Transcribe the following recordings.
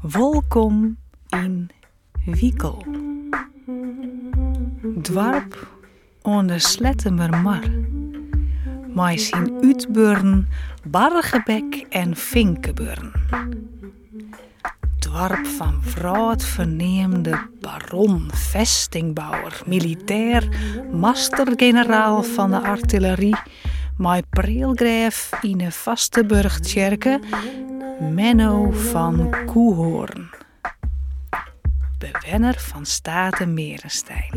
Welkom in Wiekel. Dwarp aan de Slettemermar. Maar zijn uitburn, Bargebek en Vinkenburn. Dwarp van vroud verneemde baron, vestingbouwer, militair, mastergeneraal van de artillerie, my preelgreef in een vaste burgtjerke, Menno van Koehoorn. Bewenner van Staten Merenstein.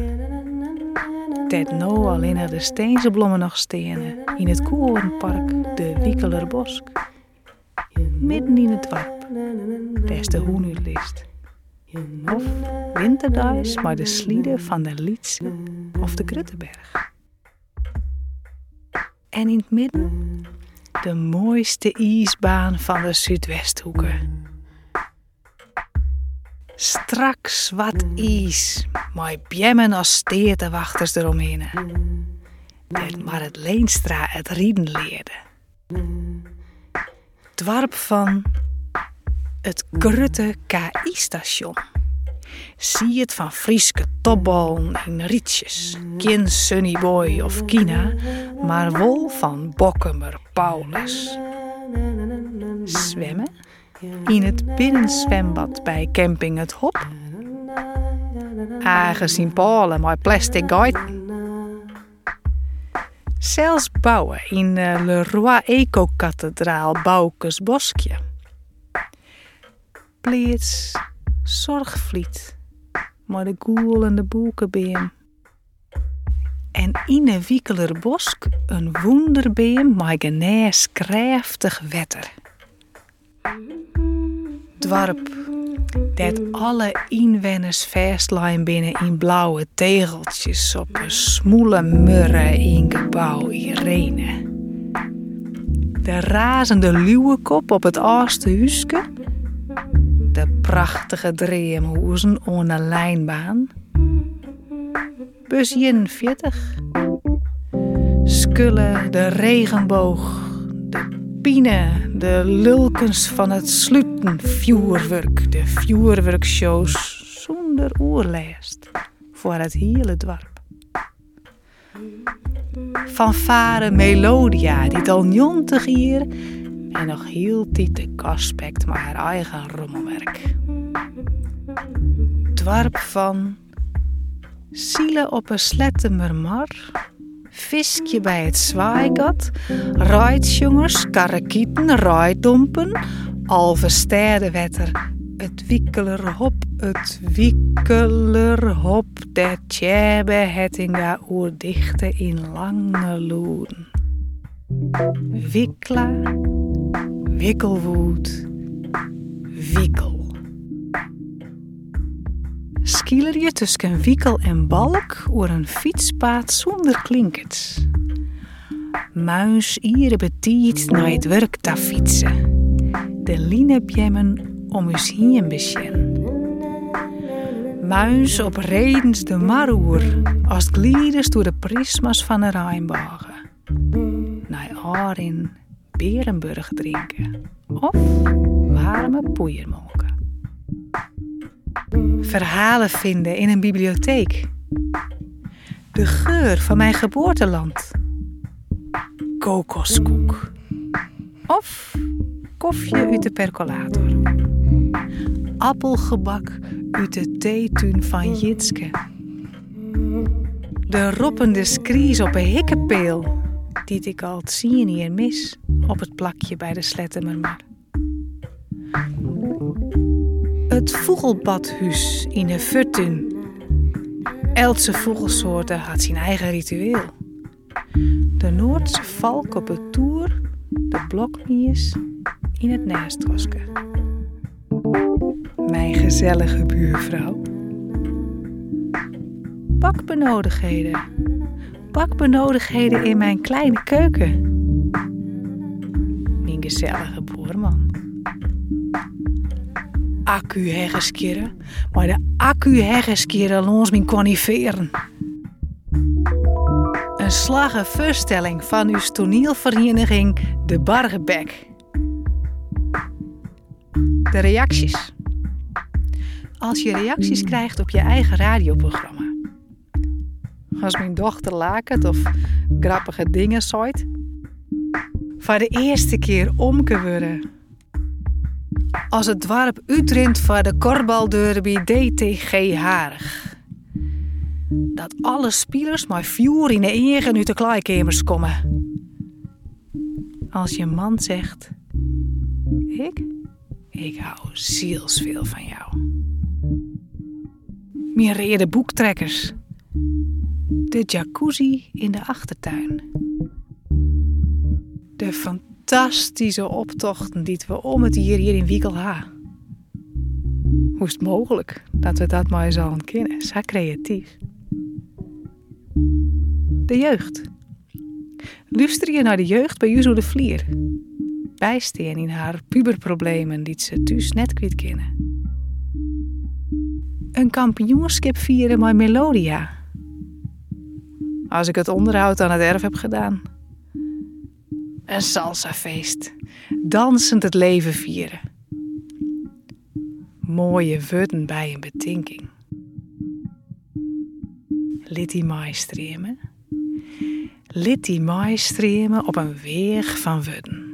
Ted nou alleen naar de steense blommen nog stenen in het Koehoornpark, de Wiekelerbosk. Midden in het dorp, daar de hoenulist. Of winterdijs bij de slieden van de Lietse of de Gruttenberg. En in het midden de mooiste ijsbaan van de Zuidwesthoeken. Strak zwart ijs, met bjemmen als steertewachters eromheen. Dat maar het Leenstra het rieden leerde. Dwarp van het Grutte KI-station. Zie het van Frieske topbal in rietjes. Geen Sunny Boy of Kina, maar wol van Bokkemer Paulus. Zwemmen in het binnenzwembad bij camping Het Hop. Aangezien Palen maar plastic guiden. Zelfs bouwen in de Leroy Eco-kathedraal Boukes Boskje. Pleets, zorgvliet, maar de goel en de boekenbeem. En in een wiekeler bosk een wonderbeem genees krachtig wetter. Dwarp, dat alle inwenners vestlijn binnen in blauwe tegeltjes op een smoele murre in gebouw Irene. De razende luwekop op het eerste huiske. De prachtige dreemhoezen een lijnbaan. Bus 41. Skullen, de regenboog, de pine, de lulkens van het sluten vuurwerk, de vuurwerkshows zonder oerlijst voor het hele dorp. Fanfare Melodia, die al jontig hier en nog heel tijd de kaspekt maar haar eigen rommelwerk. Dwarp van zielen op een slettemermar, viskje bij het zwaaigat, rijdsjongers, karakieten, rijdompen, alverstedenwetter, het wikkelerhop, het wikkelerhop, der tjebe hettinga oerdichte in lange loen. Wikla, wikkelwoed, wikkel. Skieler je tussen wikkel en balk oer een fietspaad zonder klinkers. Muis iere betiet naar het werk te fietsen. De linebjemmen om us besjen. Muis op redens de maroer als glieders door de prisma's van de Rijnbogen. Naar haar in Berenburg drinken of warme poeiermolken. Verhalen vinden in een bibliotheek. De geur van mijn geboorteland. Kokoskoek. Of koffie uit de percolator. Appelgebak uit de theetuin van Jitske. De roppende skries op een hikkepeel, die ik al zien hier mis op het plakje bij de Slettemermar. Het vogelbadhuis in de Futun. Elke vogelsoorten had zijn eigen ritueel. De Noordse valk op het toer, de blokmies in het naastrosken. Mijn gezellige buurvrouw. Bakbenodigheden. Bakbenodigheden in mijn kleine keuken. Mijn gezellige boerman. Accu herreskeren, maar de accu herreskeren langs mijn coniferen. Een slagge voorstelling van uw toneelvereniging De Bargebek. De reacties. als je reacties krijgt op je eigen radioprogramma. Als mijn dochter laket of grappige dingen zooit. Voor de eerste keer omkewurren. Als het dwarp uitrint voor de korbalderby DTG Harig. Dat alle spelers maar vuur in de eigen uit de kleikemers komen. Als je man zegt... Ik? Ik hou zielsveel van jou. Meer rede boektrekkers. De jacuzzi in de achtertuin. De fantastische optochten die we om het hier, hier in Wiekel ha. Hoe is het mogelijk dat we dat maar zo kennen? Zo creatief. De jeugd. Luister je naar de jeugd bij Juzo de Vlier? Bijsteen in haar puberproblemen die ze thuis net kwijt kennen. Een kampioenschap vieren met Melodia. Als ik het onderhoud aan het erf heb gedaan. Een salsafeest. Dansend het leven vieren. Mooie woorden bij een betinking. Litty maai streamen. Litty maai streamen op een weg van woorden.